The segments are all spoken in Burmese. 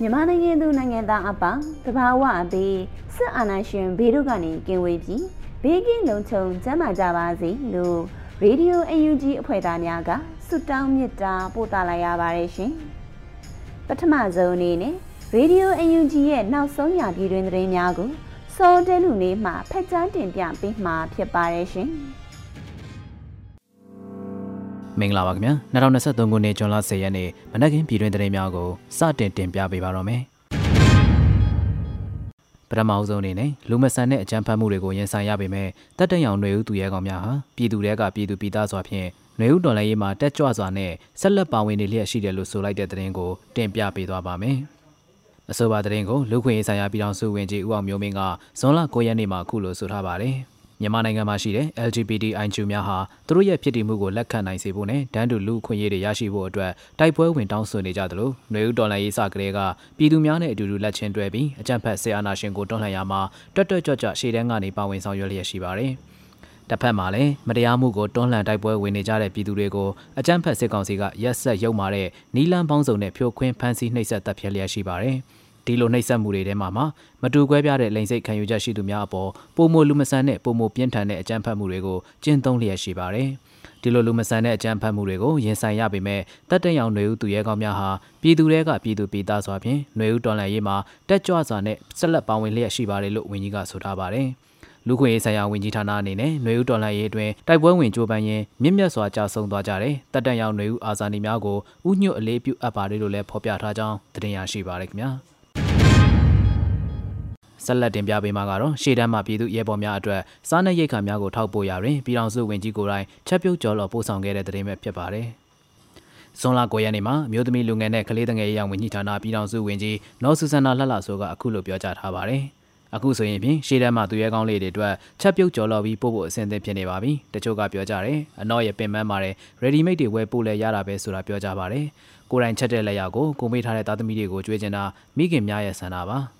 မြန်မာနိုင်ငံသူနိုင်ငံသားအပေါင်းတဘာဝအပေးစစ်အာဏာရှင်ဘေးတို့ကနေကင်းဝေးပြီးဘေးကင်းလုံခြုံကျန်းမာကြပါစေလို့ရေဒီယို UNG အဖွဲ့သားများကဆုတောင်းမေတ္တာပို့သလိုက်ရပါတယ်ရှင်ပထမဆုံးအနေနဲ့ရေဒီယို UNG ရဲ့နောက်ဆုံးရာပြည်တွင်သတင်းများကိုစောတဲလူနေမှဖက်ချန်းတင်ပြပေးမှာဖြစ်ပါတယ်ရှင် မင်္ဂလာပါခင်ဗျာ2023ခုနှစ်ဇွန်လ10ရက်နေ့မနက်ခင်းပြည်တွင်သတင်းများကိုစတင်တင်ပြပေးပါတော့မယ်ပထမအဆုံးအနေနဲ့လူမဆန်တဲ့အကြမ်းဖက်မှုတွေကိုရင်ဆိုင်ရပေမဲ့တပ်တံရောင်ຫນွေဦးသူရဲကောင်များဟာပြည်သူတွေကပြည်သူပြည်သားစွာဖြင့်ຫນွေဦးတော်လှန်ရေးမှာတက်ကြွစွာနဲ့ဆက်လက်ပါဝင်နေလျက်ရှိတယ်လို့ဆိုလိုက်တဲ့သတင်းကိုတင်ပြပေးသွားပါမယ်အဆိုပါသတင်းကိုလူခွင့်ရေးဆိုင်ရာပြည်ထောင်စုဝန်ကြီးဦးအောင်မျိုးမင်းကဇွန်လ9ရက်နေ့မှာအခုလိုဆိုထားပါတယ်။ မြန်မာနိုင်ငံမှာရှိတဲ့ LGBTIQ များဟာသူတို့ရဲ့ဖြစ်တည်မှုကိုလက်ခံနိုင်စေဖို့နဲ့တန်းတူလူခွင့်ရေးတွေရရှိဖို့အတွက်တိုက်ပွဲဝင်တောင်းဆိုနေကြသလိုຫນွေဦးတော်လှန်ရေးစကလေးကပြည်သူများနဲ့အတူတူလက်ချင်းတွဲပြီးအကြံဖက်ဆေးအာနာရှင်ကိုတွန်းလှန်ရမှာတွတ်တွတ်ကြွကြွရှေ့တန်းကနေပါဝင်ဆောင်ရွက်လျက်ရှိပါတယ်။တစ်ဖက်မှာလည်းမတရားမှုကိုတွန်းလှန်တိုက်ပွဲဝင်နေကြတဲ့ပြည်သူတွေကိုအကြမ်းဖက်စစ်ကောင်စီကရက်ဆက်ရုပ်မာတဲ့နီလန်းပေါင်းစုံနဲ့ဖြိုခွင်းဖမ်းဆီးနှိပ်စက်တပ်ဖြတ်လျက်ရှိပါတယ်။ ဒီလိုနှိပ်စက်မှုတွေထဲမှာမတူကွဲပြားတဲ့လိန်စိတ်ခံယူချက်ရှိသူများအပေါ်ပုံမလူမဆန်တဲ့ပုံမပြင်းထန်တဲ့အကြမ်းဖက်မှုတွေကိုကျင့်သုံးလျက်ရှိပါတယ်။ဒီလိုလူမဆန်တဲ့အကြမ်းဖက်မှုတွေကိုရင်ဆိုင်ရပေမဲ့တပ်တရောင်ຫນွေဦးသူရဲကောင်းများဟာပြည်သူတွေကပြည်သူပြည်သားစွာဖြင့်ຫນွေဦးတော်လှန်ရေးမှာတက်ကြွစွာနဲ့ဆက်လက်ပါဝင်လျက်ရှိပါတယ်လို့ဝန်ကြီးကဆိုထားပါတယ်။လူခွင့်ရေးဆိုင်ရာဝန်ကြီးဌာနအနေနဲ့ຫນွေဦးတော်လှန်ရေးအတွင်းတိုက်ပွဲဝင်ကြိုးပမ်းရင်းမြင့်မြတ်စွာကြာဆုံးသွားကြတဲ့တပ်တန့်ရောက်ຫນွေဦးအာဇာနည်များကိုဥညွတ်အလေးပြုအပ်ပါတယ်လို့လည်းဖော်ပြထားကြောင်းသတင်းရရှိပါရခင်ဗျာ။ ဆက်လက်တင်ပြပေးမှာကတော့ရှေ့တန်းမှာပြည်သူရဲဘော်များအတွက်စားနပ်ရိက္ခာများကိုထောက်ပို့ရတွင်ပြည်ထောင်စုဝန်ကြီးကိုယ်တိုင်ချက်ပြုတ်ကြော်လော်ပို့ဆောင်ခဲ့တဲ့သတင်းပဲဖြစ်ပါတယ်။ဇွန်လ9ရက်နေ့မှာမြို့သမီးလူငယ်နဲ့ကလေးငယ်ရေးဝန်ကြီးဌာနပြည်ထောင်စုဝန်ကြီးနော်ဆူဆန်နာလှလှဆိုကအခုလိုပြောကြားထားပါတယ်။အခုဆိုရင်ဖြင့်ရှေ့တန်းမှာသူရဲကောင်းလေးတွေအတွက်ချက်ပြုတ်ကြော်လော်ပြီးပို့ဖို့အဆင်သင့်ဖြစ်နေပါပြီ။တချို့ကပြောကြတယ်။အနော်ရဲ့ပင်ပန်းပါတယ် ready made တွေဝယ်ပို့လဲရတာပဲဆိုတာပြောကြပါတယ်။ကိုယ်တိုင်ချက်တဲ့လက်ရကိုကိုမေးထားတဲ့သားသမီးတွေကိုကြွေးချင်တာမိခင်များရဲ့ဆန္ဒပါ။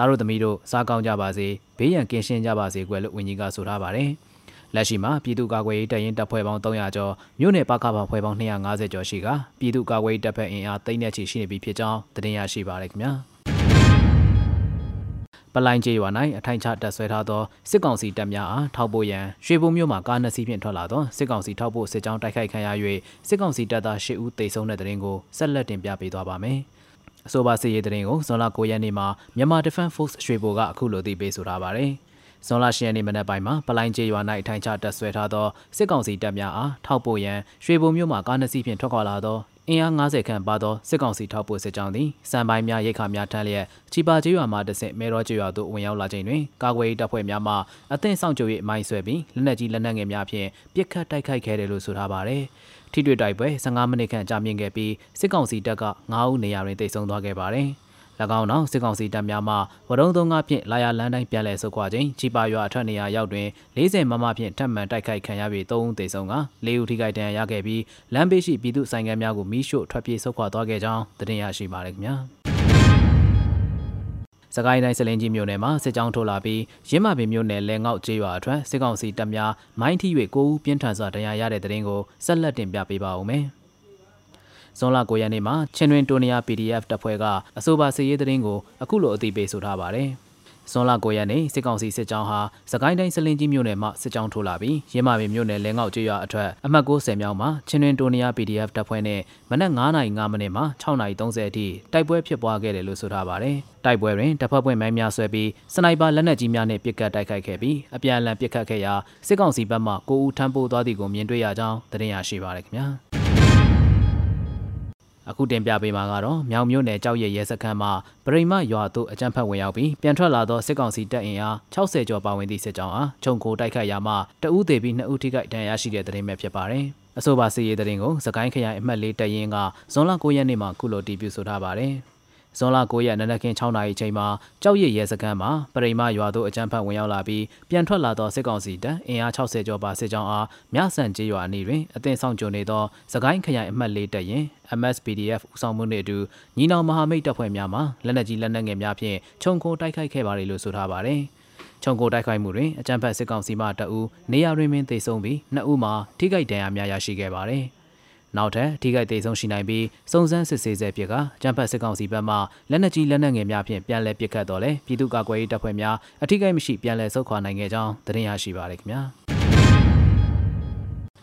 သားတို့သမီးတို့စားကောင်းကြပါစေဘေးရန်ကင်းရှင်းကြပါစေကွယ်လို့ဝန်ကြီးကဆိုထားပါတယ်လက်ရှိမှာပြည်သူ့ကာကွယ်ရေးတပ်ရင်းတပ်ဖွဲ့ပေါင်း300ကျော်မြို့နယ်ပကပဖွဲ့ပေါင်း250ကျော်ရှိကပြည်သူ့ကာကွယ်ရေးတပ်ဖက်အင်အားသိန်းနဲ့ချီရှိနေပြီဖြစ်ကြောင်းသတင်းရရှိပါရခင်ဗျာပလိုင်းကျေးရွာ၌အထိုင်ချတပ်ဆွဲထားသောစစ်ကောင်စီတပ်များအားထောက်ပို့ရန်ရွှေဘုံမြို့မှကားနှစ်စီးဖြင့်ထွက်လာသောစစ်ကောင်စီထောက်ပို့စစ်ကြောင်းတိုက်ခိုက်ခံရ၍စစ်ကောင်စီတပ်သား၈ဦးသေဆုံးတဲ့တဲ့ရင်ကိုဆက်လက်တင်ပြပေးသွားပါမယ်။ အဆိုပါစီရေးတဲ့ရင်ကိုဇွန်လ9ရက်နေ့မှာမြန်မာ Defense Force ရွှေဘိုကအခုလိုသိပေးဆိုထားပါတယ်။ဇွန်လ10ရက်နေ့မနက်ပိုင်းမှာပလိုင်းကျေးရွာ၌ထိုင်ချတပ်ဆွဲထားသောစစ်ကောင်စီတပ်များအားထောက်ပို့ရန်ရွှေဘုံမြို့မှကားနှစ်စီးဖြင့်ထွက်ခွာလာသောအင်အား90ခန့်ပါသောစစ်ကောင်စီထောက်ပို့စစ်ကြောင်းသည်စံပိုင်းများရိတ်ခါများထမ်းလျက်ချီပါကျေးရွာမှတဆင့်မဲရောကျေးရွာသို့ဝင်ရောက်လာချိန်တွင်ကာကွယ်ရေးတပ်ဖွဲ့များမှအသင့်ဆောင်ကြုံ၍အမိုင်းဆွဲပြီးလက်နက်ကြီးလက်နက်ငယ်များဖြင့်ပစ်ခတ်တိုက်ခိုက်ခဲ့တယ်လို့ဆိုထားပါတယ်။ ထိတွေ့တိုက်ပွဲ15မိနစ်ခန့်ကြာမြင့်ခဲ့ပြီးစစ်ကောင်စီတပ်က9ဦးနေရာတွင်တိုက်ဆုံသွားခဲ့ပါတယ်။၎င်းနောက်စစ်ကောင်စီတပ်များမှဝရုံသုံးကားဖြင့်လာရလန်းတိုင်းပြန်လည်ဆုတ်ခွာခြင်းချီပါရွာအထက်နေရာရောက်တွင်40မမဖြင့်ထပ်မံတိုက်ခိုက်ခံရပြီး3ဦးသေဆုံးက4ဦးထိခိုက်ဒဏ်ရာရခဲ့ပြီးလမ်းဘေးရှိပြည်သူဆိုင်ကများကိုမိရှို့ထွက်ပြေးဆုတ်ခွာသွားခဲ့ကြောင်းသတင်းရရှိပါရခင်ဗျာ။ စကိုင်းတိုင်းစလင်းကြီးမြို့နယ်မှာစစ်ကြောင်းထိုးလာပြီးရင်းမပင်မြို့နယ်လဲငေါက်ကျေးရွာအထွတ်စစ်ကောင်စီတပ်များမိုင်းထီ၍ကိုဦးပြင်းထန်စွာတရားရတဲ့တဲ့ရင်ကိုဆက်လက်တင်ပြပေးပါဦးမယ်။ဇွန်လ9ရက်နေ့မှာချင်းတွင်တိုနီယာ PDF တပ်ဖွဲ့ကအဆိုပါစစ်ရေးသတင်းကိုအခုလိုအသိပေးဆိုထားပါတယ်။ ဇွန်လ9ရက်နေ့စစ်ကောင်စီစစ်ကြောင်းဟာစကိုင်းတိုင်းစလင်းကြီးမြို့နယ်မှစစ်ကြောင်းထိုးလာပြီးရင်းမာပင်မြို့နယ်လဲငေါ့ကျေးရွာအထက်အမှတ်90မြောက်မှာချင်းတွင်တိုနီယာ PDF တပ်ဖွဲ့နဲ့မနက်9:05မိနစ်မှ6:30အထိတိုက်ပွဲဖြစ်ပွားခဲ့တယ်လို့ဆိုထားပါတယ်။တိုက်ပွဲတွင်တပ်ဖွဲ့ဝင်မိုင်းများဆွဲပြီးစနိုက်ပါလက်နက်ကြီးများနဲ့ပစ်ကတ်တိုက်ခိုက်ခဲ့ပြီးအပြန်အလှန်ပစ်ခတ်ခဲ့ရာစစ်ကောင်စီဘက်မှ9ဦးထမ်းပိုးသွားသည်ကိုမြင်တွေ့ရကြောင်းသတင်းရရှိပါရခင်ဗျာ။ အခုတင်ပြပေးမှာကတော့မြောင်မြို့နယ်ကြောက်ရရဲစခန်းမှာပရိမရွာသို့အကြမ်းဖက်ဝင်ရောက်ပြီးပြန်ထွက်လာသောစစ်ကောင်စီတပ်အင်အား60ကျော်ပါဝင်သည့်စစ်ကြောင်းအားခြုံကိုတိုက်ခိုက်ရာမှတအူးသေးပြီးနှစ်ဦးထိခိုက်ဒဏ်ရာရှိတဲ့တဲ့ရင်ပဲဖြစ်ပါတယ်။အဆိုပါစီရေးတဲ့ရင်ကိုစကိုင်းခရိုင်အမှတ်၄တရင်ကဇွန်လ9ရက်နေ့မှာခုလိုတည်ပြုဆိုထားပါတယ်။ ဇွန်လ9ရက်နနက်ခင်း6နာရီချိန်မှာကြောက်ရည်ရဲစခန်းမှာပရိမရွာသို့အကြမ်းဖက်ဝင်ရောက်လာပြီးပြန်ထွက်လာသောစစ်ကောင်စီတပ်အင်အား60ကျော်ပါစစ်ကြောင်းအားမြဆန်ကျေးရွာအနီးတွင်အသင်ဆောင်ကြုံနေသောစကိုင်းခရိုင်အမှတ်၄တပ်ရင် MSPDF ဦးဆောင်မှုနှင့်အတူညီနောင်မဟာမိတ်တပ်ဖွဲ့များမှလက်နက်ကြီးလက်နက်ငယ်များဖြင့်ခြုံခိုတိုက်ခိုက်ခဲ့ပါတယ်လို့ဆိုထားပါတယ်။ခြုံကိုတိုက်ခိုက်မှုတွင်အကြမ်းဖက်စစ်ကောင်စီမှတအူနေရာတွင်ပင်သေဆုံးပြီးနှစ်ဦးမှာထိခိုက်ဒဏ်ရာများရရှိခဲ့ပါတယ်။ နောက်ထပ်ထိခိုက်သေးဆုံးရှိနိုင်ပြီးစုံစမ်းစစ်ဆေးဆဲဖြစ်ကကြံဖက်စစ်ကောင်စီဘက်မှလက်နက်ကြီးလက်နက်ငယ်များဖြင့်ပြန်လည်ပစ်ခတ်တော်လဲပြည်သူ့ကာကွယ်ရေးတပ်ဖွဲ့များအထိကိမရှိပြန်လည်ဆုတ်ခွာနိုင်ခဲ့ကြောင်းသတင်းရရှိပါရခင်ဗျာ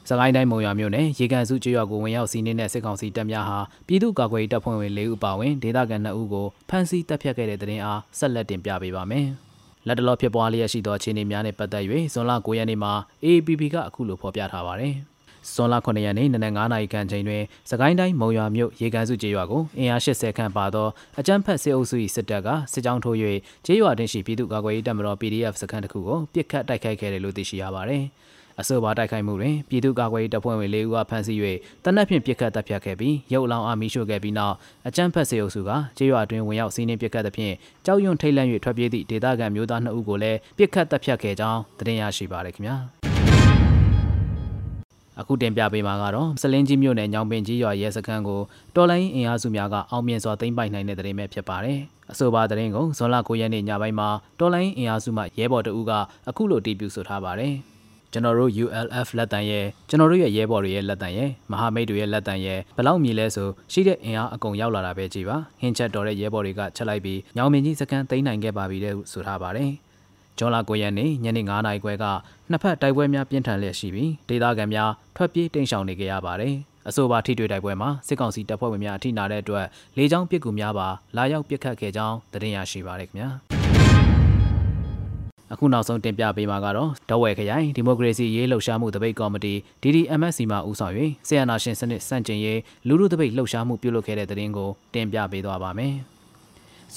စကိုင်းတိုင်းမုံရွာမြို့နယ်ရေကန်စုကျွော်ကိုဝင်ရောက်စီးနှင်းတဲ့စစ်ကောင်စီတပ်များဟာပြည်သူ့ကာကွယ်ရေးတပ်ဖွဲ့ဝင်၄ဦးပါဝင်ဒေသခံ2ဦးကိုဖမ်းဆီးတပ်ဖြတ်ခဲ့တဲ့တဲ့တင်အားဆက်လက်တင်ပြပေးပါမယ်။လက်တလောဖြစ်ပွားလျက်ရှိသောအခြေအနေများနဲ့ပတ်သက်၍ဇွန်လ9ရက်နေ့မှာ AAPP ကအခုလိုဖော်ပြထားပါတယ်။ ဇွန်လ9ရက်နေ့နနက်9နာရီခန့်ချိန်တွင်စကိုင်းတိုင်းမုံရွာမြို့ရေကန်စုကျေးရွာကိုအင်အား80ခန့်ပါသောအကြမ်းဖက်စစ်အုပ်စု၏စစ်တပ်ကစစ်ကြောင်းထိုး၍ကျေးရွာတွင်ရှိပြည်သူ့ကာကွယ်ရေးတပ်မတော် PDF စခန်းတစ်ခုကိုပစ်ခတ်တိုက်ခိုက်ခဲ့တယ်လို့သိရှိရပါသည်။အဆိုပါတိုက်ခိုက်မှုတွင်ပြည်သူ့ကာကွယ်ရေးတပ်ဖွဲ့ဝင်၄ဦးကဖမ်းဆီး၍တနက်ဖြန်ပစ်ခတ်တပ်ဖြတ်ခဲ့ပြီးရုပ်အလောင်းအားမီးရှို့ခဲ့ပြီးနောက်အကြမ်းဖက်စစ်အုပ်စုကကျေးရွာတွင်ဝင်ရောက်စီးနင်းပစ်ခတ်သဖြင့်ကြောက်ရွံ့ထိတ်လန့်၍ထွက်ပြေးသည့်ဒေသခံမျိုးသား2ဦးကိုလည်းပစ်ခတ်တပ်ဖြတ်ခဲ့ကြောင်းသတင်းရရှိပါရခင်ဗျာ။ အခုတင်ပြပေးမှာကတော့စလင်းကြီးမြို့နယ်ညောင်ပင်ကြီးရွာရဲစခန်းကိုတော်လိုင်းအင်အားစုများကအောင်မြင်စွာသိမ်းပိုက်နိုင်တဲ့တဲ့ရင်ပဲဖြစ်ပါတယ်။အဆိုပါတဲ့ရင်ကိုဇွန်လ9ရက်နေ့ညပိုင်းမှာတော်လိုင်းအင်အားစုမှရဲဘော်တအူးကအခုလိုတည်ပြုဆိုထားပါတယ်။ကျွန်တော်တို့ ULF လက်တန်ရဲ့ကျွန်တော်တို့ရဲ့ရဲဘော်တွေရဲ့လက်တန်ရဲ့မဟာမိတ်တွေရဲ့လက်တန်ရဲ့ဘလောက်မြည်လဲဆိုရှိတဲ့အင်အားအကုန်ရောက်လာတာပဲကြည်ပါဟင်းချက်တော်တဲ့ရဲဘော်တွေကချက်လိုက်ပြီးညောင်မင်းကြီးစကန်သိမ်းနိုင်ခဲ့ပါပြီတဲ့ဆိုထားပါတယ်။ ဂျွန်လာ9ရက်နေ့ညနေ9နာရီခွဲကနှစ်ဖက်တိုက်ပွဲများပြင်းထန်လျက်ရှိပြီးဒေသခံများထွက်ပြေးတိမ်းရှောင်နေကြရပါတယ်။အဆိုပါထိတွေ့တိုက်ပွဲမှာစစ်ကောင်စီတပ်ဖွဲ့ဝင်များအထိနာတဲ့အတွက်လေကြောင်းပစ်ကူများပါလာရောက်ပစ်ခတ်ခဲ့ကြောင်းသတင်းရရှိပါရခင်ဗျာ။အခုနောက်ဆုံးတင်ပြပေးမှာကတော့ဒေါ်ဝဲခရိုင်ဒီမိုကရေစီရေးလှုပ်ရှားမှုတပိတ်ကော်မတီ DDMSC မှဦးဆောင်၍ဆီယနာရှင်စနစ်စန့်ကျင်ရေးလူလူတပိတ်လှုပ်ရှားမှုပြုလုပ်ခဲ့တဲ့တဲ့တင်ကိုတင်ပြပေးသွားပါမယ်။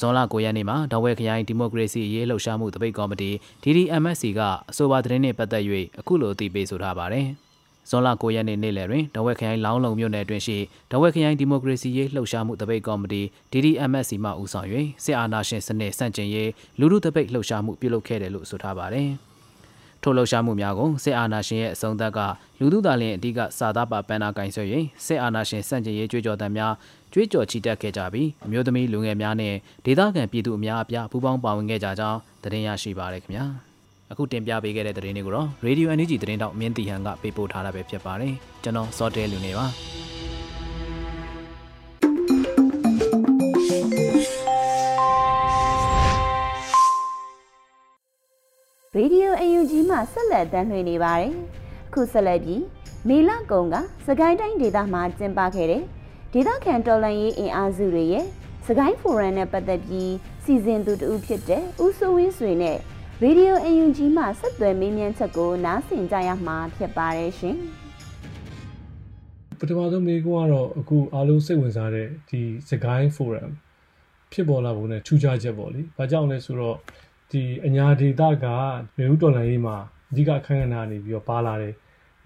ဇွန်လ9ရက်နေ့မှာဒေါ်ဝဲခရိုင်ဒီမိုကရေစီရေးလှုပ်ရှားမှုတပိတ်ကော်မတီ DDMSC ကအဆိုပါသတင်းနဲ့ပတ်သက်၍အခုလိုအသိပေးဆိုထားပါတယ်။ဇွန်လ9ရက်နေ့နေ့လယ်တွင်ဒေါ်ဝဲခရိုင်လောင်းလုံမြို့နယ်အတွင်းရှိဒေါ်ဝဲခရိုင်ဒီမိုကရေစီရေးလှုပ်ရှားမှုတပိတ်ကော်မတီ DDMSC မှဦးဆောင်၍စစ်အာဏာရှင်စနစ်ဆန့်ကျင်ရေးလူထုတပိတ်လှုပ်ရှားမှုပြုလုပ်ခဲ့တယ်လို့ဆိုထားပါတယ်။ထိုလှုပ်ရှားမှုများကိုစစ်အာဏာရှင်ရဲ့အဆုံးသတ်ကလူထုသားလင်အဓိကစာသားပါပန်းနာကင်ဆွေ၍စစ်အာဏာရှင်စန့်ကျင်ရေးကြွေးကြော်သံများ ကြွေးကြော်ချီတက်ခဲ့ကြပြီးအမျိုးသမီးလူငယ်များနဲ့ဒေသခံပြည်သူအများအပြားပူးပေါင်းပါဝင်ခဲ့ကြကြောင်းသတင်းရရှိပါရခင်ဗျာအခုတင်ပြပေးခဲ့တဲ့သတင်းတွေကိုတော့ Radio NUG သတင်းတောက်မင်းတီဟန်ကပေးပို့ထားတာပဲဖြစ်ပါတယ်ကျွန်တော်စောတဲလူနေပါရေဒီယိုအယူကြီးမှဆက်လက်တမ်းလွှင့်နေပါတယ်။ခုဆက်လက်ပြီးမေလကုံကစကိုင်းတိုင်းဒေသမှာကျင်းပခဲ့တဲ့ ဒေသခံတော်လှန်ရေးအင်အားစုတွေရဲ့စကိုင်းဖိုရမ်နဲ့ပတ်သက်ပြီးစီစဉ်သူတူဖြစ်တဲ့ဦးစိုးဝင်းဆွေနဲ့ရေဒီယိုအယူကြီးမှဆက်သွယ်မေးမြန်းချက်ကိုနားဆင်ကြရမှာဖြစ်ပါတယ်ရှင်။ပထမဆုံးမေးခွန်းကတော့အခုအားလုံးစိတ်ဝင်စားတဲ့ဒီစကိုင်းဖိုရမ်ဖြစ်ပေါ်လာပုံနဲ့ထူးခြားချက်ပေါ့လေ။ဘာကြောင့်လဲဆိုတော့ဒီအညာဒေတာကမေဦးတော်လိုင်းရေးမှာအဓိကအခန်းကဏ္ဍနေပြီးတော့ပါလာတယ်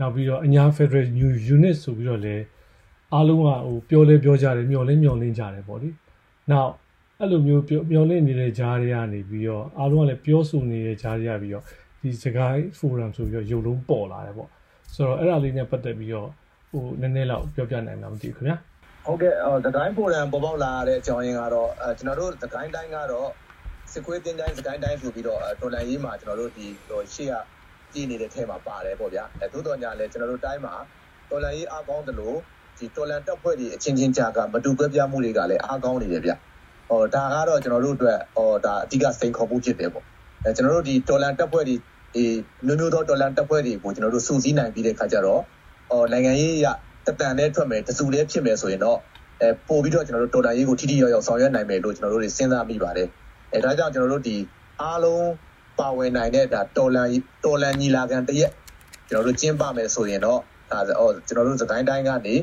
နောက်ပြီးတော့အညာ Federal New Unit ဆိုပြီးတော့လည်း အားလုံးကဟိုပြောလဲပြောကြတယ်မျော်လင့်မျော်လင့်ကြတယ်ပေါ့လေနောက်အဲ့လိုမျိုးမျော်လင့်နေတဲ့ကြားတွေကနေပြီးတော့အားလုံးကလည်းပြောဆိုနေတဲ့ကြားတွေရပြီးတော့ဒီစကိုင်း forum ဆိုပြီးတော့ရုပ်လုံးပေါ်လာတယ်ပေါ့ဆိုတော့အဲ့ဒါလေးနဲ့ပတ်သက်ပြီးတော့ဟိုနည်းနည်းလောက်ပြောပြနိုင်မှာမသိဘူးခင်ဗျာဟုတ်ကဲ့သကိုင်း forum ပေါ်ပေါက်လာတဲ့အကြောင်းရင်းကတော့အဲကျွန်တော်တို့သကိုင်းတိုင်းကတော့စစ်ခွေးတင်းတိုင်းစကိုင်းတိုင်းဆိုပြီးတော့တော်လန်ရေးမှာကျွန်တော်တို့ဒီရှေ့ကကြည်နေတဲ့ထဲမှာပါတယ်ပေါ့ဗျာအဲသို့တော်ညာလဲကျွန်တော်တို့တိုင်းမှာတော်လန်ရေးအားကောင်းတယ်လို့ ဒီတော်လန်တပ်ဖွဲ့တွေအချင်းချင်းကြားကမတူကွဲပြားမှုတွေကလည်းအားကောင်းနေတယ်ဗျဟောဒါကတော့ကျွန်တော်တို့အတွက်ဟောဒါအဓိကစိန်ခေါ်မှုဖြစ်တယ်ပေါ့အဲကျွန်တော်တို့ဒီဒေါ်လာတက်ဖွဲ့တွေဒီမျိုးမျိုးသောဒေါ်လာတက်ဖွဲ့တွေကိုကျွန်တော်တို့စုစည်းနိုင်ပြီးတဲ့ခါကျတော့ဟောနိုင်ငံရေးရတတန်နဲ့ထွက်မယ်တစုလေးဖြစ်မယ်ဆိုရင်တော့အဲပို့ပြီးတော့ကျွန်တော်တို့ဒေါ်လာရေးကိုထိထိရောက်ရောက်ဆောင်ရွက်နိုင်မယ်လို့ကျွန်တော်တို့တွေစဉ်းစားမိပါတယ်အဲဒါကြောင့်ကျွန်တော်တို့ဒီအားလုံးပါဝင်နိုင်တဲ့ဒါတော်လန်တော်လန်ညီလာခံတရက်ကျွန်တော်တို့ကျင်းပမယ်ဆိုရင်တော့ဒါဟောကျွန်တော်တို့စကိုင်းတိုင်းကနေ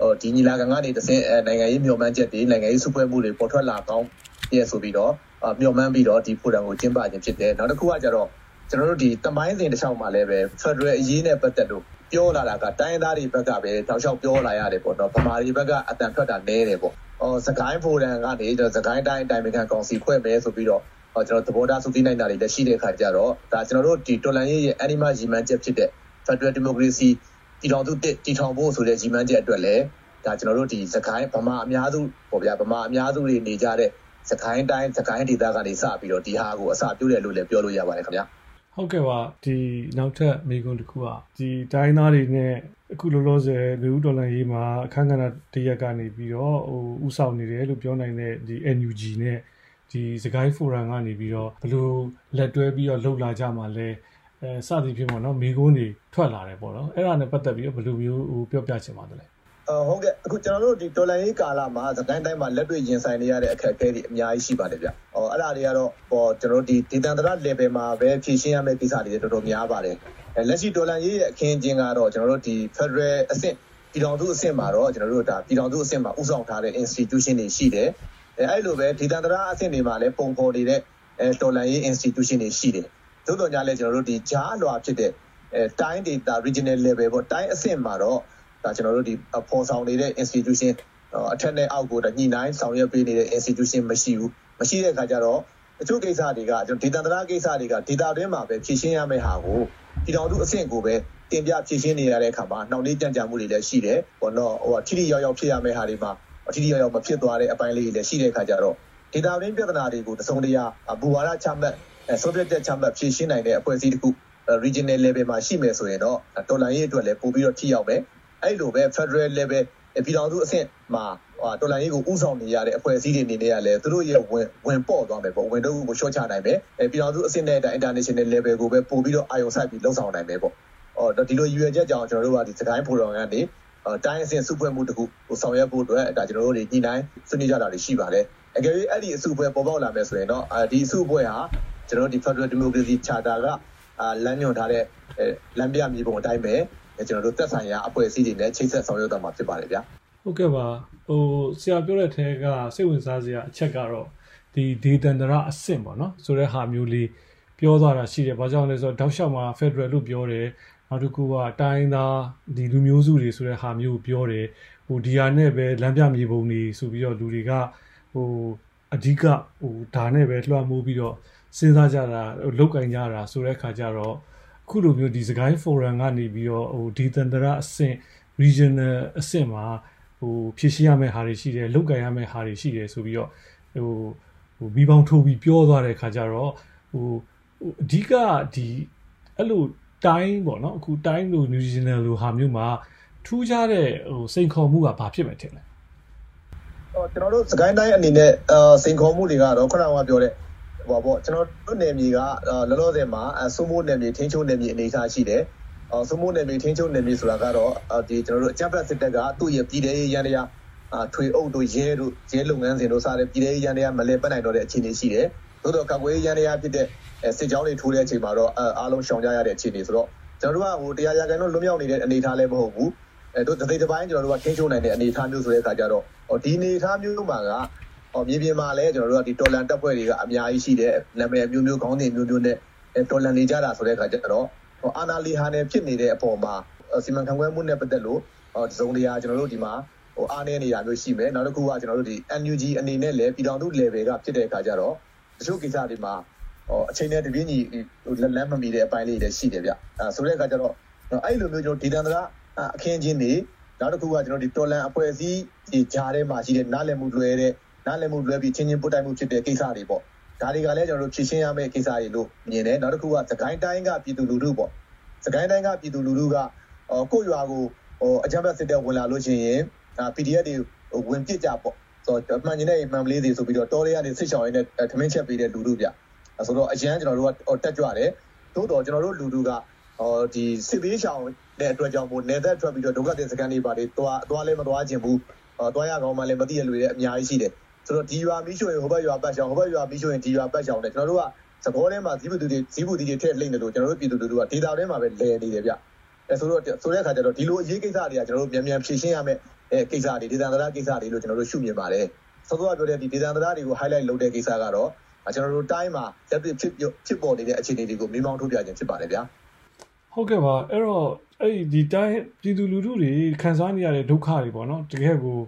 ဟိုဒီညီလာခံကနေတဆင့်နိုင်ငံရေးမျှော်မှန်းချက်တွေနိုင်ငံရေးစုဖွဲ့မှုတွေပေါ်ထွက်လာကောင်းရဲ့ဆိုပြီးတော့မျှော်မှန်းပြီးတော့ဒီဖိုရမ်ကိုကျင်းပခြင်းဖြစ်တယ်နောက်တစ်ခုကကျတော့ကျွန်တော်တို့ဒီတမိုင်းစဉ်တစ်လျှောက်မှာလည်းပဲ Federal အရေးနဲ့ပတ်သက်လို့ပြောလာတာကတိုင်းသားတွေဘက်ကပဲတောက်လျှောက်ပြောလာရတယ်ပေါ့နော်ဗမာတွေဘက်ကအတန်ထွက်တာနည်းတယ်ပေါ့ဟောစကိုင်းဖိုရမ်ကနေကျွန်တော်စကိုင်းတိုင်းအတိုင်းအခံကောင်စီဖွဲ့မယ်ဆိုပြီးတော့ဟောကျွန်တော်သဘောထားစုစည်းနိုင်တာတွေလည်းရှိတဲ့အခါကျတော့ဒါကျွန်တော်တို့ဒီတော်လန်ရေးရဲ့ animal ရီမန်းချက်ဖြစ်တဲ့ Federal Democracy တည်ထောင်သူတည်ထောင်ဖို့ဆိုတဲ့ရီမန်းချက်အတွက်လည်းဒါကျွန်တော်တို့ဒီစကိုင်းဗမာအများစုပေါ့ဗျာဗမာအများစုတွေနေကြတဲ့စကိုင်းတိုင်းစကိုင်းဒေသကနေစပြီးတော့ဒီဟာကိုအစပြုတယ်လို့လည်းပြောလို့ရပါတယ်ခင်ဗျာဟုတ်ကဲ့ပါဒီနောက်ထပ်မိကွန်းတစ်ခုကဒီတိုင်းသားတွေနဲ့အခုလောလောဆယ်လူဦးဒေါ်လာရေးမှာအခန်းကဏ္ဍတရက်ကနေပြီးတော့ဟိုဥဆောင်နေတယ်လို့ပြောနိုင်တဲ့ဒီ NUG နဲ့ဒီစကိုင်းဖိုရမ်ကနေပြီးတော့ဘလို့လက်တွဲပြီးတော့လှုပ်လာကြမှာလဲ အဲစသည်ဖြင့်ပေါ့နော်မိကုန်းတွေထွက်လာတယ်ပေါ့နော်အဲ့ဒါနဲ့ပတ်သက်ပြီးတော့ဘယ်လိုမျိုးဟိုပြောပြချင်ပါတယ်လဲဟုတ်ကဲ့အခုကျွန်တော်တို့ဒီဒေါ်လာရေးကာလမှာစကိုင်းတိုင်းမှာလက်တွေ့ရင်ဆိုင်နေရတဲ့အခက်အခဲတွေအများကြီးရှိပါတယ်ဗျ။ဟောအဲ့ဒါတွေကတော့ဟောကျွန်တော်တို့ဒီဒေသန္တရ level မှာပဲဖြည့်ရှင်းရမယ့်ကိစ္စတွေတော်တော်များပါတယ်။အဲလက်ရှိဒေါ်လာရေးရဲ့အခင်းအကျင်းကတော့ကျွန်တော်တို့ဒီ Federal အဆင့်ပြည်တော်စုအဆင့်မှာတော့ကျွန်တော်တို့ဒါပြည်တော်စုအဆင့်မှာဥဆောင်ထားတဲ့ institution တွေရှိတယ်။အဲအဲ့လိုပဲဒေသန္တရအဆင့်တွေမှာလည်းပုံပေါ်နေတဲ့အဲဒေါ်လာရေး institution တွေရှိတယ်။ သို့တော်ညာလည်းကျွန်တော်တို့ဒီဂျားလွှာဖြစ်တဲ့အဲတိုင်း data regional level ပေါ့တိုင်းအဆင့်မှာတော့ဒါကျွန်တော်တို့ဒီပေါ်ဆောင်နေတဲ့ institution အထက်နဲ့အောက်ကိုညှိနှိုင်းဆောင်ရွက်ပေးနေတဲ့ institution မရှိဘူးမရှိတဲ့အခါကျတော့အချို့ကိစ္စတွေကကျွန်တော်ဒေတာတရာကိစ္စတွေကဒေတာတွင်းမှာပဲဖြည့်ရှင်းရမယ့်ဟာကိုပြည်တော်စုအဆင့်ကိုပဲတင်ပြဖြည့်ရှင်းနေရတဲ့အခါမှာနှောင့်နှေးကြံ့ကြာမှုတွေလည်းရှိတယ်ဘောနော်ဟိုထိထိရောက်ရောက်ဖြစ်ရမယ့်ဟာတွေမှာထိထိရောက်ရောက်မဖြစ်သွားတဲ့အပိုင်းလေးတွေလည်းရှိတဲ့အခါကျတော့ဒေတာတွင်းပြဿနာတွေကိုတစုံတရာဘူဝါဒချမှတ် soviet ချမှတ်ဖြည့်ရှင်းနိုင်တဲ့အဖွဲ့အစည်းတစ်ခု regional level မှာရှိမယ်ဆိုရင်တော့တော်လန်ရေးအတွက်လည်းပို့ပြီးတော့ထိရောက်မယ်အဲ့လိုပဲ Federal level ပြည်တော်စုအဆင့်မှာတော်လိုင်းရေးကိုဥဆောင်နေရတဲ့အဖွဲ့အစည်းတွေအနေနဲ့ကလည်းသူတို့ရဲ့ဝင်ဝင်ပေါ့သွားမယ်ပေါ့ဝင်တော့ကိုရှော့ချနိုင်မယ်ပြည်တော်စုအဆင့်နဲ့ international level ကိုပဲပို့ပြီးတော့အာရုံစိုက်ပြီးလှုပ်ဆောင်နိုင်မယ်ပေါ့အော်ဒီလိုရွေချက်ကြောင့်ကျွန်တော်တို့ကဒီစကိုင်းဖိုတော်ကနေတိုင်းအဆင့်စုဖွဲ့မှုတခုကိုဆောင်ရွက်ဖို့အတွက်ဒါကျွန်တော်တို့တွေညှိနှိုင်းဆွေးနွေးကြတာတွေရှိပါတယ်အကယ်၍အဲ့ဒီအစုဖွဲ့ပေါ်ပေါက်လာမယ်ဆိုရင်တော့ဒီအစုဖွဲ့ဟာ ကျွန်တော်တို့ဒီ Federal Democracy Charter ကလမ်းညွှန်ထားတဲ့လမ်းပြမြေပုံအတိုင်းပဲကျွန်တော်တို့သက်ဆိုင်ရာအဖွဲ့အစည်းတွေနဲ့ချိတ်ဆက်ဆောင်ရွက်တော့မှာဖြစ်ပါတယ်ဗျာဟုတ်ကဲ့ပါဟိုဆရာပြောတဲ့ထဲကစိတ်ဝင်စားစရာအချက်ကတော့ဒီဒေသန္တရအဆင့်ပေါ့နော်ဆိုတဲ့ဟာမျိုးလေးပြောသွားတာရှိတယ်ဘာကြောင့်လဲဆိုတော့တောက်လျှောက်မှာ Federal လို့ပြောတယ်နောက်တစ်ခုကတိုင်းသားဒီလူမျိုးစုတွေဆိုတဲ့ဟာမျိုးပြောတယ်ဟိုဒီဟာနဲ့ပဲလမ်းပြမြေပုံတွေဆိုပြီးတော့လူတွေကဟိုအဓိကဟိုဒါနဲ့ပဲလွှမ်းမိုးပြီးတော့ စဉ်းစားကြတာလောက်ကင်ကြတာဆိုတဲ့ခါကျတော့ခုလိုမျိုးဒီစကိုင်း forum ကနေပြီးတော့ဟိုဒီတန်တရာအဆင့် regional အဆင့်မှာဟိုဖြည့်ရှင်းရမယ့်ဟာတွေရှိတယ်လုတ်ကန်ရမယ့်ဟာတွေရှိတယ်ဆိုပြီးတော့ဟိုဟိုမိပေါင်းထိုးပြီးပြောသွားတဲ့ခါကျတော့ဟိုအဓိကဒီအဲ့လိုတိုင်းပေါ့နော်အခုတိုင်းလို new regional လိုဟာမျိုးမှာထူးခြားတဲ့ဟိုစိန်ခေါ်မှုကဘာဖြစ်မယ်ထင်လဲဟောကျွန်တော်တို့စကိုင်းတိုင်းအနေနဲ့အာစိန်ခေါ်မှုတွေကတော့ခုနကပြောတဲ့ ဟောပေါ့ကျွန်တော်တို့နယ်မြေကလောလောဆယ်မှာစုမိုးနယ်မြေထင်းချုံနယ်မြေအနေအထားရှိတယ်အော်စုမိုးနယ်မြေထင်းချုံနယ်မြေဆိုတာကတော့ဒီကျွန်တော်တို့အကြမ်းဖက်စစ်တပ်ကသူ့ရဲ့ပြည်ထောင်ရန်တရားအထွေအုပ်တို့ရဲတို့ရဲလုပ်ငန်းစဉ်တို့စတဲ့ပြည်ထောင်ရန်တရားမလဲပတ်နိုင်တော့တဲ့အခြေအနေရှိတယ်သို့တော့ကကွေးရန်တရားဖြစ်တဲ့စစ်ကြောင်းတွေထိုးတဲ့အချိန်မှာတော့အားလုံးရှောင်ကြရတဲ့အခြေအနေဆိုတော့ကျွန်တော်တို့ကဟိုတရားရကန်တော့လွတ်မြောက်နေတဲ့အနေအထားလည်းမဟုတ်ဘူးအဲတို့တသိတစ်ပိုင်းကျွန်တော်တို့ကထင်းချုံနိုင်တဲ့အနေအထားမျိုးဆိုတဲ့အခါကျတော့ဒီအနေအထားမျိုးမှာက ဟောမြေပြင်မှာလည်းကျွန်တော်တို့ကဒီတော်လန်တပ်ဖွဲ့တွေကအများကြီးရှိတယ်နာမည်မျိုးမျိုးခေါင်းစဉ်မျိုးမျိုးနဲ့တော်လန်နေကြတာဆိုတဲ့အခါကျတော့ဟောအာနာလီဟာနဲ့ဖြစ်နေတဲ့အပေါ်မှာစီမံခန့်ခွဲမှုနဲ့ပတ်သက်လို့ဟောစုံတရားကျွန်တော်တို့ဒီမှာဟိုအားနည်းနေတာမျိုးရှိမယ်နောက်တစ်ခုကကျွန်တော်တို့ဒီ NUG အနေနဲ့လည်းပြည်တော်စု level ကဖြစ်တဲ့အခါကျတော့တချို့ကိစ္စတွေမှာဟောအချိန်နဲ့တပြင်းညီလက်လက်မမီတဲ့အပိုင်းလေးတွေရှိတယ်ဗျအဲဆိုတဲ့အခါကျတော့အဲ့လိုမျိုးကျွန်တော်ဒီတန်တရာအခင်းချင်းတွေနောက်တစ်ခုကကျွန်တော်ဒီတော်လန်အဖွဲ့အစည်းဒီဂျားထဲမှာရှိတဲ့နားလည်မှုလွယ်တဲ့ နားလည်မှုလွဲပြီးချင်းချင်းပုတ်တိုက်မှုဖြစ်တဲ့ကိစ္စတွေပေါ့ဒါတွေကလည်းကျွန်တော်တို့ဖြည့်ရှင်းရမယ့်ကိစ္စတွေလို့မြင်တယ်နောက်တစ်ခုကသခိုင်းတိုင်းကပြည်သူလူထုပေါ့သခိုင်းတိုင်းကပြည်သူလူထုကကိုယ့်ရွာကိုဟိုအကြမ်းဖက်စစ်တပ်ဝင်လာလို့ရှိရင် PDF တွေဝင်ပစ်ကြပေါ့ဆိုတော့မှန်ကျင်တဲ့မှန်ပလေးစီဆိုပြီးတော့တော်လေးကနေဆစ်ချောင်းရင်းနဲ့ထမင်းချက်ပေးတဲ့လူလူဗျဆိုတော့အရန်ကျွန်တော်တို့ကတက်ကြွတယ်သို့တော့ကျွန်တော်တို့လူလူကဟောဒီစစ်သေးချောင်းတဲ့အတွက်ကြောင့်မို့နေသက်ထွက်ပြီးတော့ဒုက္ခသည်စကန်တွေပါတွေသွားသွားလဲမသွားခြင်းဘူးဟောသွားရကောင်းမှလည်းမသိရလူတွေအများကြီးရှိတယ် ဆိုတော့ဒီရွာမီးရှို့ရင်ဟိုဘက်ရွာပတ်ချောင်းဟိုဘက်ရွာမီးရှို့ရင်ဒီရွာပတ်ချောင်းတဲ့ကျွန်တော်တို့ကသဘောထဲမှာဇီးပူတီတွေဇီးပူတီတွေထည့်လိမ့်တယ်လို့ကျွန်တော်တို့ပြည်သူလူထုကဒေတာထဲမှာပဲလဲနေတယ်ဗျအဲဆိုတော့ဆိုတဲ့အခါကျတော့ဒီလိုအရေးကိစ္စတွေကကျွန်တော်တို့မြန်မြန်ဖြေရှင်းရမယ်အဲကိစ္စတွေဒေသန္တရကိစ္စတွေလို့ကျွန်တော်တို့ရှုမြင်ပါတယ်စောစောကပြောတဲ့ဒီဒေသန္တရတွေကို highlight လုပ်တဲ့ကိစ္စကတော့ကျွန်တော်တို့တိုင်းမှာလက်ဖြစ်ဖြစ်ဖြစ်ပေါ်နေတဲ့အခြေအနေတွေကိုမိမောင်းထုတ်ပြခြင်းဖြစ်ပါတယ်ဗျာဟုတ်ကဲ့ပါအဲ့တော့အဲ့ဒီတိုင်းပြည်သူလူထုတွေခံစားနေရတဲ့ဒုက္ခတွေပေါ့နော်တကယ်ကို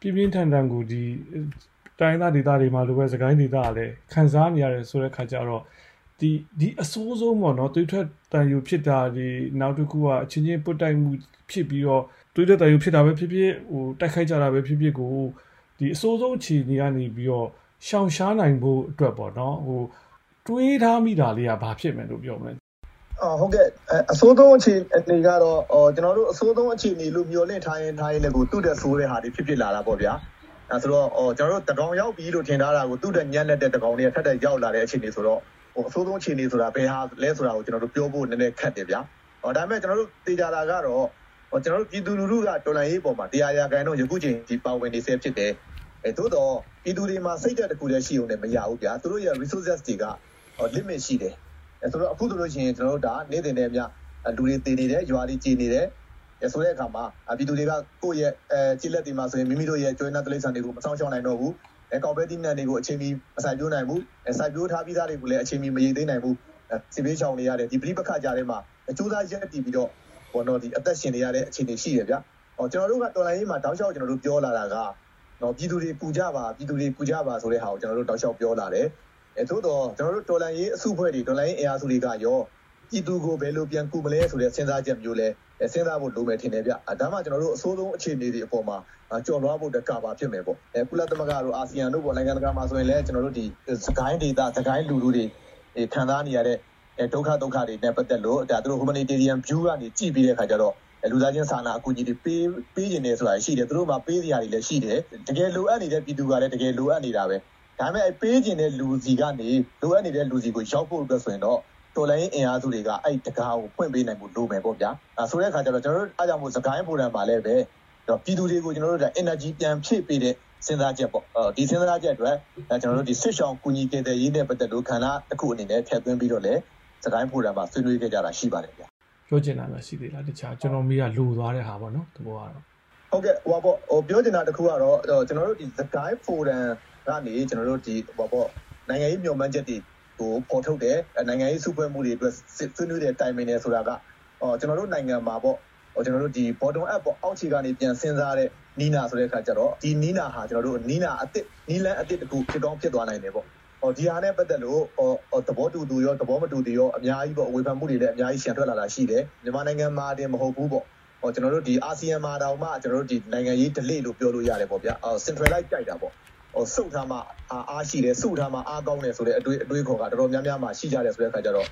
ပြင်းပြင်းထန်ထန်ကိုဒီ တိုင်းသားဒေသတွေမှာလိုပဲစကိုင်းဒေသကလည်းခံစားနေရတယ်ဆိုတဲ့ခါကျတော့ဒီဒီအဆိုးဆုံးပေါ့နော်တွေးထွက်တန်ယူဖြစ်တာဒီနောက်တစ်ခုကအချင်းချင်းပုတ်တိုက်မှုဖြစ်ပြီးတော့တွေးထွက်တန်ယူဖြစ်တာပဲဖြစ်ဖြစ်ဟိုတိုက်ခိုက်ကြတာပဲဖြစ်ဖြစ်ကိုဒီအဆိုးဆုံးအခြေအနေကနေပြီးတော့ရှောင်ရှားနိုင်ဖို့အတွက်ပေါ့နော်ဟိုတွေးထားမိတာလေးကဘာဖြစ်မယ်လို့ပြောမလဲအော်ဟုတ်ကဲ့အစိုးဆုံးအခြေအနေကတော့အော်ကျွန်တော်တို့အစိုးဆုံးအခြေအနေလို့မျှော်လင့်ထားရင်ထားရင်လည်းကိုသူ့တဲ့ဆိုးတဲ့ဟာတွေဖြစ်ဖြစ်လာတာပေါ့ဗျာ အဲဆိုတော့အော်ကျွန်တော်တို့တကောင်ရောက်ပြီလို့ထင်ထားတာကိုသူ့တဲ့ညံ့တဲ့တကောင်တွေကထပ်ထပ်ရောက်လာတဲ့အခြေအနေဆိုတော့ဟိုအဆိုးဆုံးအခြေအနေဆိုတာဘယ်ဟာလဲဆိုတာကိုကျွန်တော်တို့ပြောဖို့နည်းနည်းခက်တယ်ဗျာဟောဒါပေမဲ့ကျွန်တော်တို့သိကြတာကတော့ဟောကျွန်တော်တို့ပြည်သူလူထုကတော်လှန်ရေးပေါ်မှာတရားရာခိုင်တော့ယခုချိန်ဒီပါဝင်နေဆဲဖြစ်တယ်အဲသို့တော့ပြည်သူတွေမှာစိတ်ဓာတ်တစ်ခုတည်းရှိုံနဲ့မရဘူးဗျာသူတို့ရဲ့ resources တွေက limit ရှိတယ်အဲဆိုတော့အခုဆိုလို့ရှိရင်ကျွန်တော်တို့ဒါနေ့တင်တဲ့အမြလူတွေတည်နေတယ်ရွာတွေကြည်နေတယ်အဲ ဆိုတဲ့အခါမှာပြည်သူတွေကကိုယ့်ရဲ့အဲကြည်လက်တွေမှာဆိုရင်မိမိတို့ရဲ့ကျွေးနာတိရစ္ဆာန်တွေကိုမဆောင်ရှောင်နိုင်တော့ဘူးအဲကော်ပိုရေးတီးနံတွေကိုအချိန်မီမဆိုင်ပြိုးနိုင်ဘူးအဲစိုက်ပြိုးထားပြီးသားတွေကိုလည်းအချိန်မီမရေသိမ်းနိုင်ဘူးစီပေးချောင်နေရတယ်ဒီပရိပခကြားထဲမှာအကျိုးသားရက်တည်ပြီးတော့ဘောနော်ဒီအသက်ရှင်နေရတဲ့အခြေအနေရှိတယ်ဗျ။ဟောကျွန်တော်တို့ကတော်လိုင်းရေးမှာတောက်လျှောက်ကျွန်တော်တို့ပြောလာတာကနော်ပြည်သူတွေပူကြပါပြည်သူတွေပူကြပါဆိုတဲ့ဟာကိုကျွန်တော်တို့တောက်လျှောက်ပြောလာတယ်အဲသို့တော့ကျွန်တော်တို့တော်လန်ရေးအစုဖွဲ့တွေတော်လန်ရေးအင်အားစုတွေကရော ပြည်သူကိုဘယ်လိုပြန်ကူမလဲဆိုတဲ့စဉ်းစားချက်မျိုးလဲစဉ်းစားဖို့လိုမယ်ထင်တယ်ဗျ။ဒါမှကျွန်တော်တို့အစိုးဆုံးအခြေအနေတွေအပေါ်မှာကြော်လွှားဖို့တကပါဖြစ်မယ်ပေါ့။အဲကုလသမဂ္ဂတို့အာဆီယံတို့ပေါ့နိုင်ငံတကာမှာဆိုရင်လည်းကျွန်တော်တို့ဒီစကိုင်းဒေတာစကိုင်းလူလူတွေခံစားနေရတဲ့ဒုက္ခဒုက္ခတွေနဲ့ပတ်သက်လို့ဒါသူတို့ humanitarian view ကနေကြည့်ပြီးတဲ့အခါကျတော့လူသားချင်းစာနာအကူအညီတွေပေးပေးနေတယ်ဆိုတာရှိတယ်သူတို့မှာပေးစရာတွေလည်းရှိတယ်တကယ်လိုအပ်နေတဲ့ပြည်သူကလည်းတကယ်လိုအပ်နေတာပဲဒါပေမဲ့အဲပေးခြင်းတဲ့လူစီကနေလိုအပ်နေတဲ့လူစီကိုရောက်ဖို့အတွက်ဆိုရင်တော့ တော်လိုင်းအင်အားစုတွေကအဲ့တကားကိုဖွင့်ပေးနိုင်ဖို့လိုမယ်ပေါ့ဗျာအဲဆိုတဲ့အခါကျတော့ကျွန်တော်တို့အားကြောင့်မို့စကိုင်းဖိုရမ်မှာလည်းပဲပြည်သူတွေကိုကျွန်တော်တို့က energy ပြန်ဖြည့်ပေးတဲ့စဉ်းစားချက်ပေါ့ဒီစဉ်းစားချက်အတွက်ကျွန်တော်တို့ဒီဆွစ်ဆောင်ကူညီကယ်ဆယ်ရေးနဲ့ပတ်သက်လို့ခန္ဓာတစ်ခုအနေနဲ့ထည့်သွင်းပြီးတော့လည်းစကိုင်းဖိုရမ်မှာဆွေးနွေးခဲ့ကြတာရှိပါတယ်ဗျာပြောချင်တာလည်းရှိသေးလားတခြားကျွန်တော်မိကလူသွားတဲ့ဟာပေါ့နော်ဒီဘောကတော့ဟုတ်ကဲ့ဟိုပေါ့ဟိုပြောချင်တာတစ်ခုကတော့ကျွန်တော်တို့ဒီ Sky Forum ကနေကျွန်တော်တို့ဒီဟိုပေါ့နိုင်ငံရေးမျှော်မှန်းချက်တွေ ကိုပေါ်ထုတ်တယ်နိုင်ငံရေးစုဖွဲ့မှုတွေအတွက်ဆွေးနွေးတဲ့တိုင်ပင်နေဆိုတာကအော်ကျွန်တော်တို့နိုင်ငံမှာပေါ့ဟိုကျွန်တော်တို့ဒီ bottom up ပေါ့အောက်ခြေကနေပြန်စဉ်းစားတဲ့နီးနာဆိုတဲ့အခါကျတော့ဒီနီးနာဟာကျွန်တော်တို့နီးနာအစ်စ်နီးလန်းအစ်စ်တခုဖြစ်ကောင်းဖြစ်သွားနိုင်တယ်ပေါ့ဟောဒီဟာနဲ့ပတ်သက်လို့ဟောသဘောတူသူရောသဘောမတူသူရောအများကြီးပေါ့အဝေဖန်မှုတွေလည်းအများကြီးရှန်ထွက်လာတာရှိတယ်မြန်မာနိုင်ငံမှာတင်မဟုတ်ဘူးပေါ့ဟောကျွန်တော်တို့ဒီအာဆီယံမှာတောင်မှကျွန်တော်တို့ဒီနိုင်ငံရေး delay လို့ပြောလို့ရတယ်ပေါ့ဗျာဟော centralize ကြိုက်တာပေါ့ ဟိုစုထားမှအားရှိတယ်စုထားမှအားကောင်းတယ်ဆိုတဲ့အတွေ့အတွေ့ခေါ်ကတော်တော်များများမှရှိကြတယ်ဆိုတဲ့အခါကျတော့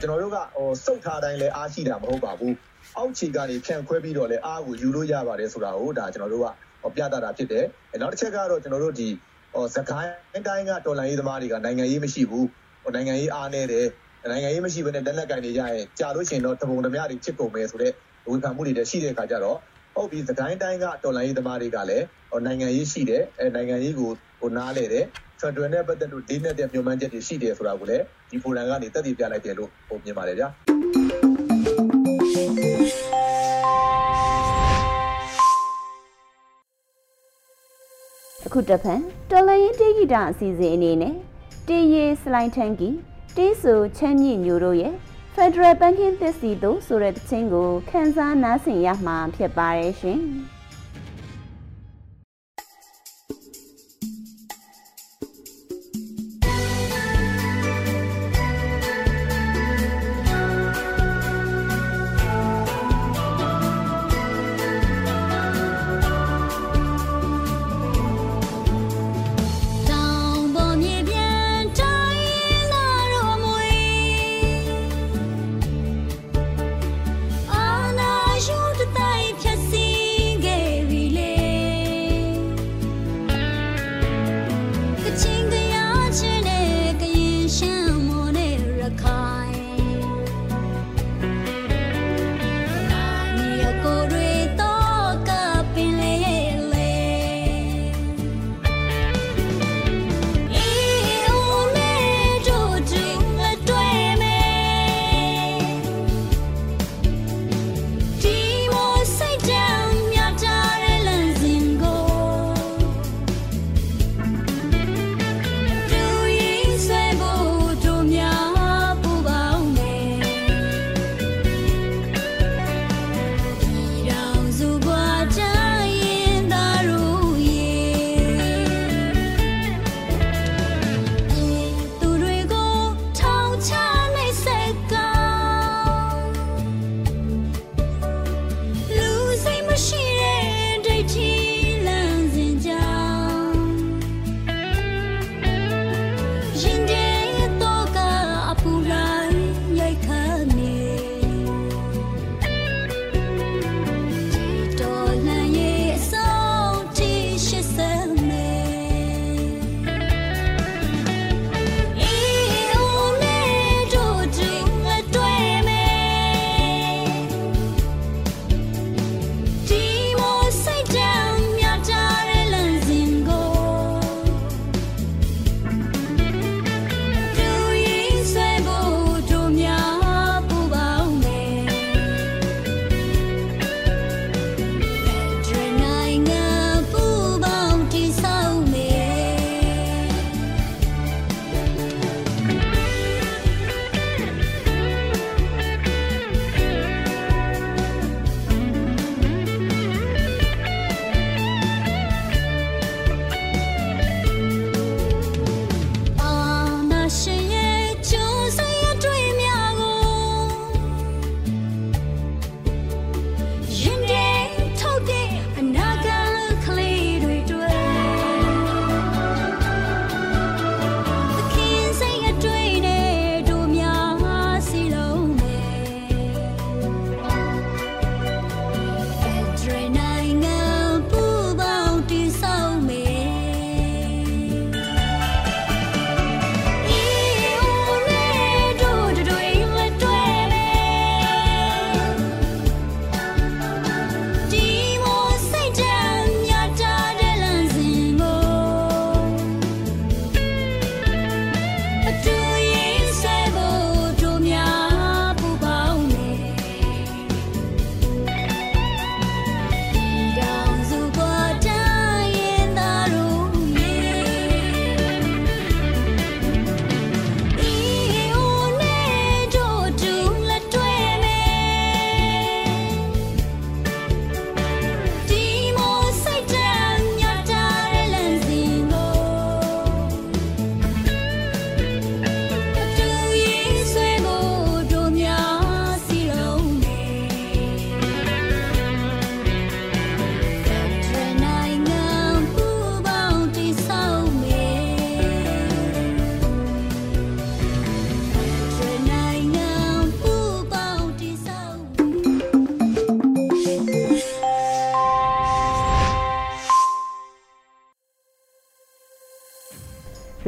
ကျွန်တော်တို့ကဟိုစုထားတိုင်းလည်းအားရှိတာမဟုတ်ပါဘူးအောက်ခြေကနေဖြန့်ခွဲပြီးတော့လည်းအားကိုယူလို့ရပါတယ်ဆိုတာကိုဒါကျွန်တော်တို့ကပြသတာဖြစ်တယ်နောက်တစ်ချက်ကတော့ကျွန်တော်တို့ဒီဟိုစကိုင်းတိုင်းကတော်လန်ရေးသမားတွေကနိုင်ငံရေးမရှိဘူးဟိုနိုင်ငံရေးအားနေတယ်နိုင်ငံရေးမရှိဘဲနဲ့လက်နက်ကင်နေကြရင်ကြာလို့ရှိရင်တော့တပုံတမတွေချစ်ကုန်မယ်ဆိုတော့ဝေဖန်မှုတွေလည်းရှိတဲ့အခါကျတော့ ဟုတ်ပြီစကိုင်းတိုင်းကတော်လန်ရေးသမားတွေကလည်းဟိုနိုင်ငံရေးရှိတယ်အဲနိုင်ငံရေးကိုဟိုနားလေတယ်ဖက်ဒရယ်နဲ့ပတ်သက်လို့ဒိနဲ့တဲ့မြုံမှန်းချက်တွေရှိတယ်ဆိုတာကိုလည်းဒီဖိုရမ်ကနေတက်တည်ပြလိုက်တယ်လို့ဟိုမြင်ပါတယ်ဗျာအခုတဖန်တော်လရင်တေးဂီတအစီအစဉ်အနေနဲ့တေးရီစလိုင်းထန်ကီတေးဆူချမ်းမြေ့ညိုတို့ရဲ့ Federal Banking သစ်စီတို့ဆိုတဲ့တခြင်းကိုခန်းစားနားဆင်ရမှာဖြစ်ပါတယ်ရှင်။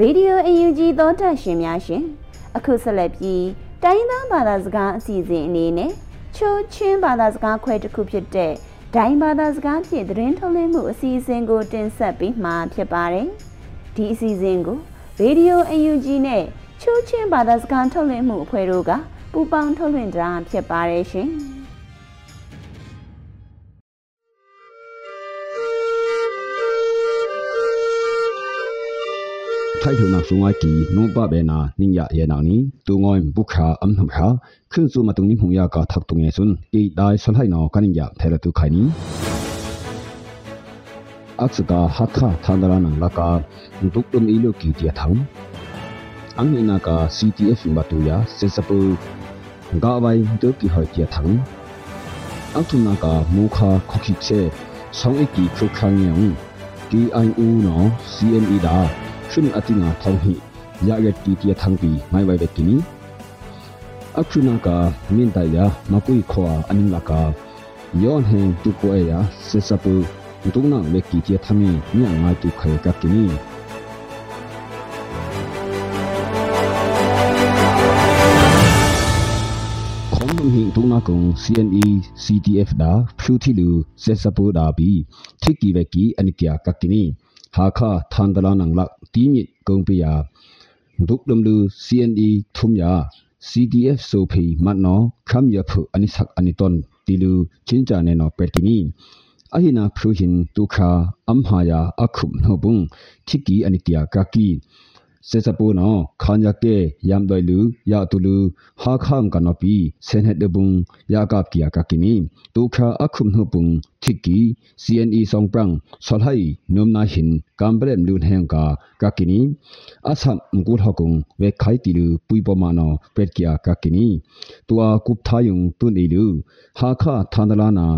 ရေဒီယိုအယူကြီးသောတာရှင်များရှင်အခုဆက်လက်ပြီးတိုင်းသားဘာသာစကားအစီအစဉ်အနေနဲ့ချိုးချင်းဘာသာစကားခွဲတစ်ခုဖြစ်တဲ့ဒိုင်းဘာသာစကားဖြင့်သတင်းထုတ်လွှင့်မှုအစီအစဉ်ကိုတင်ဆက်ပေးမှာဖြစ်ပါတယ်ဒီအစီအစဉ်ကိုရေဒီယိုအယူကြီးနဲ့ချိုးချင်းဘာသာစကားထုတ်လွှင့်မှုအဖွဲ့တို့ကပူးပေါင်းထုတ်လွှင့်တာဖြစ်ပါတယ်ရှင် ထိုက်ထုံနာဆုံငါကီနိုဘဘေနာနင်းရယေနာနီတူငွိုင်းဘုခါအမ်နှမ်ခါခွန်းစုမတုန်နိဖုံယာကာထက်တုံငယ်ဆွန်းကေဒိုင်ဆလဟိနောကနင်းရဖဲရတုခိုင်နီအခစကာဟာခါသန္ဒရာနန်လကာဒုကတုံအီလိုကီတီယထောင်းအန်နီနာကာ CTF ဘတူယာစေစပူဂါဝိုင်ဒုကီဟိုတီယထောင်းအထုနာကာမူခါခခိချေဆောင်းအကီခုခန်းယံ TIU နော် CME ဒါ ရှင်အတိငါထောင်းဟိရာရတီတီသံပီမိုင်ဝိုင်ဘက်ကီနီအခုနာကာမင်တယာမကွိခွာအနင်းလာကာယောန်ဟင်တူကိုအေယာစေစပူတုံနာဝက်ကီတီသမီညငါတူခေကကီနီခေါင်းဟင်တုံနာကုံ CNE CTF ဒါဖြူတီလူစေစပူဒါဘီထိကီဝက်ကီအနိတယာကကီနီ ဟာခါသန္ဒလာနန်လတီမြစ်ကုံပီယာဒုကလမ်လူ CNE ထုံယာ CDF ဆိုဖီမတ်နောခမ်ယဖုအနိဆက်အနိတွန်တီလူချင်းချာနေနောပက်တီနီအဟိနာဖရူဟင်တုခာအမ်ဟာယာအခုမ်နှဘုံခိကီအနိတယာကာကီ စေစပူနောခါညာကေယမ်ဒိုင်လူယာတူလူဟာခမ်ကနောပီဆန်ဟက်ဒဘုံယာကပ်ကီယာကကီနီတုခါအခုမ်နှဘုံခိကီ CNE ဆောင်ပရန်ဆောလဟိနုံနာဟင်ကမ်ဘရမ်လူဟန်ကာကကီနီအဆမ်ငူဟကုံဝေခိုင်တီလူပွိပမာနောပက်ကီယာကကီနီတူအာကုပ်ထာယုံတွန်အီလူဟာခါသန္ဒလာနာ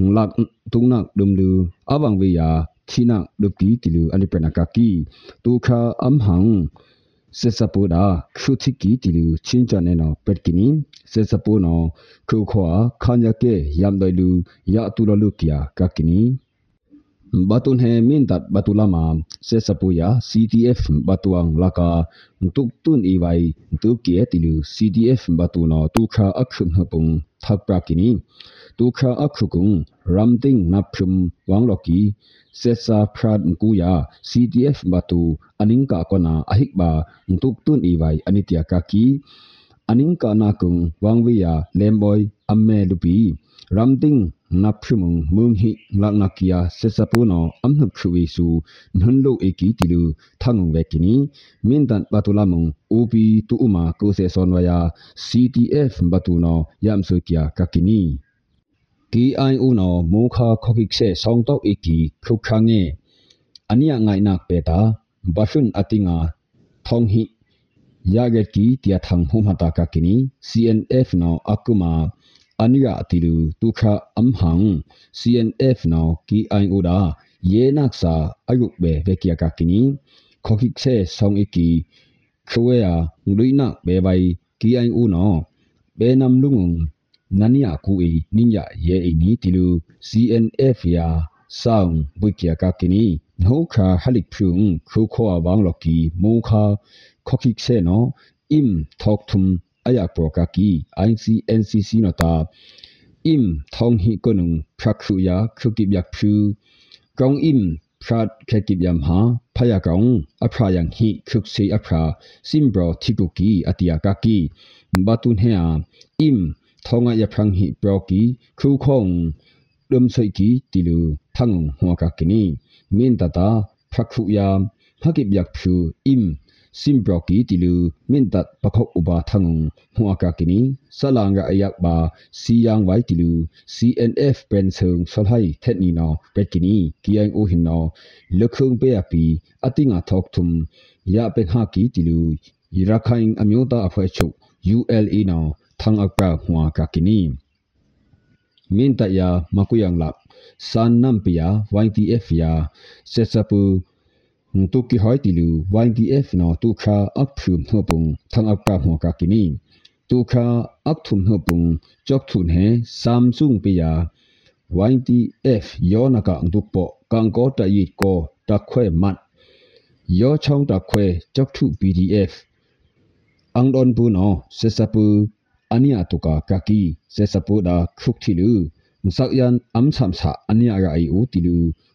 ငလတ်တုံနဒုံလူအဘံဝေယာ ချီနာဒုကီတီလူအနိပနကကီတူခါအမ်ဟန်စေစပူဒါခုတိ batun he min dat batulama se sapuya CTF batuang laka tuk tun i wai tu ke tilu CTF batuno tu kha akhum hapung thakpa kini tu kha akhukung ramting naphum wangloki se sa phrad kuya CTF batu aningka kona ahikba tuk tun i wai anitia kaki aningka na kung wangwiya lemboy amme lupi ramting naphumung munghi langnakia sesapuno amhuk khruisu nhanlo eki tilu thangong vekini mindan batulamung obi tu uma ko se sonwaya CTF batuno yamsu kya kakini KIO no mokha khokik se songtok eki khukhange ania ngai nak peta bashun atinga thonghi yaget ki tia thang hum hata kakini CNF no akuma ania atilu tukha amhang CNF no ki ai oda ye naksa ayuk be vekia ka kini khokik se song iki khwea ngluina be bai ki ai u no be nam lungung nania ku e ninya ye e ni tilu CNF ya sound bukia ka kini no kha halik phung khu kho awang loki mo kha khokik se no im thok thum aya prokaki ICNCC nota im thong hi konung phrakhu ya khukip yak phu kong im prat khekip yam ha phaya kong aphra yang hi khuk se aphra simbro thikuki atia kaki batun he a im thonga ya phrang hi proki khu khong dum sei ki tilu thang hwa ka kini min tata phrakhu ya hakip yak phu im simbroki tilu mintat pakhok uba thangong huaka kini salanga ayak ba siyang wai tilu CNF pensung solhai thetni no petkini kiang o hin no lukhung pe api atinga thok thum ya pe ha ki tilu yirakhain amyota aphwe chu ULA no thang akpa huaka kini minta ya makuyang lap san nam pia YTF ya sesapu tu ki hoi ti lu YDF no tu kha ap phum ho pung thang ap ka ho ka kini tu kha ap thum ho pung chok thun he samsung pe ya YDF yo na ka ang tu po kang ko ta yi ko ta khwe mat yo chong ta khwe chok thu pdf ang don pu no se sapu ania to ka kaki se sapu da khuk thi lu sak yan am sam sa ania ga ai u ti lu YPF no thangong ayu hwa ka kini sungai ki no pa be na ning ya ye na ni lo be tu ki khun sum tu tia ning khun be tu ko mu ဒီကနေ့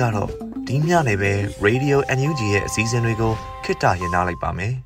ကတော့ဒီညနေပဲ Radio NUG ရဲ့အစည်းအဝေးတွေကိုခਿੱတရနာလိုက်ပါမယ်။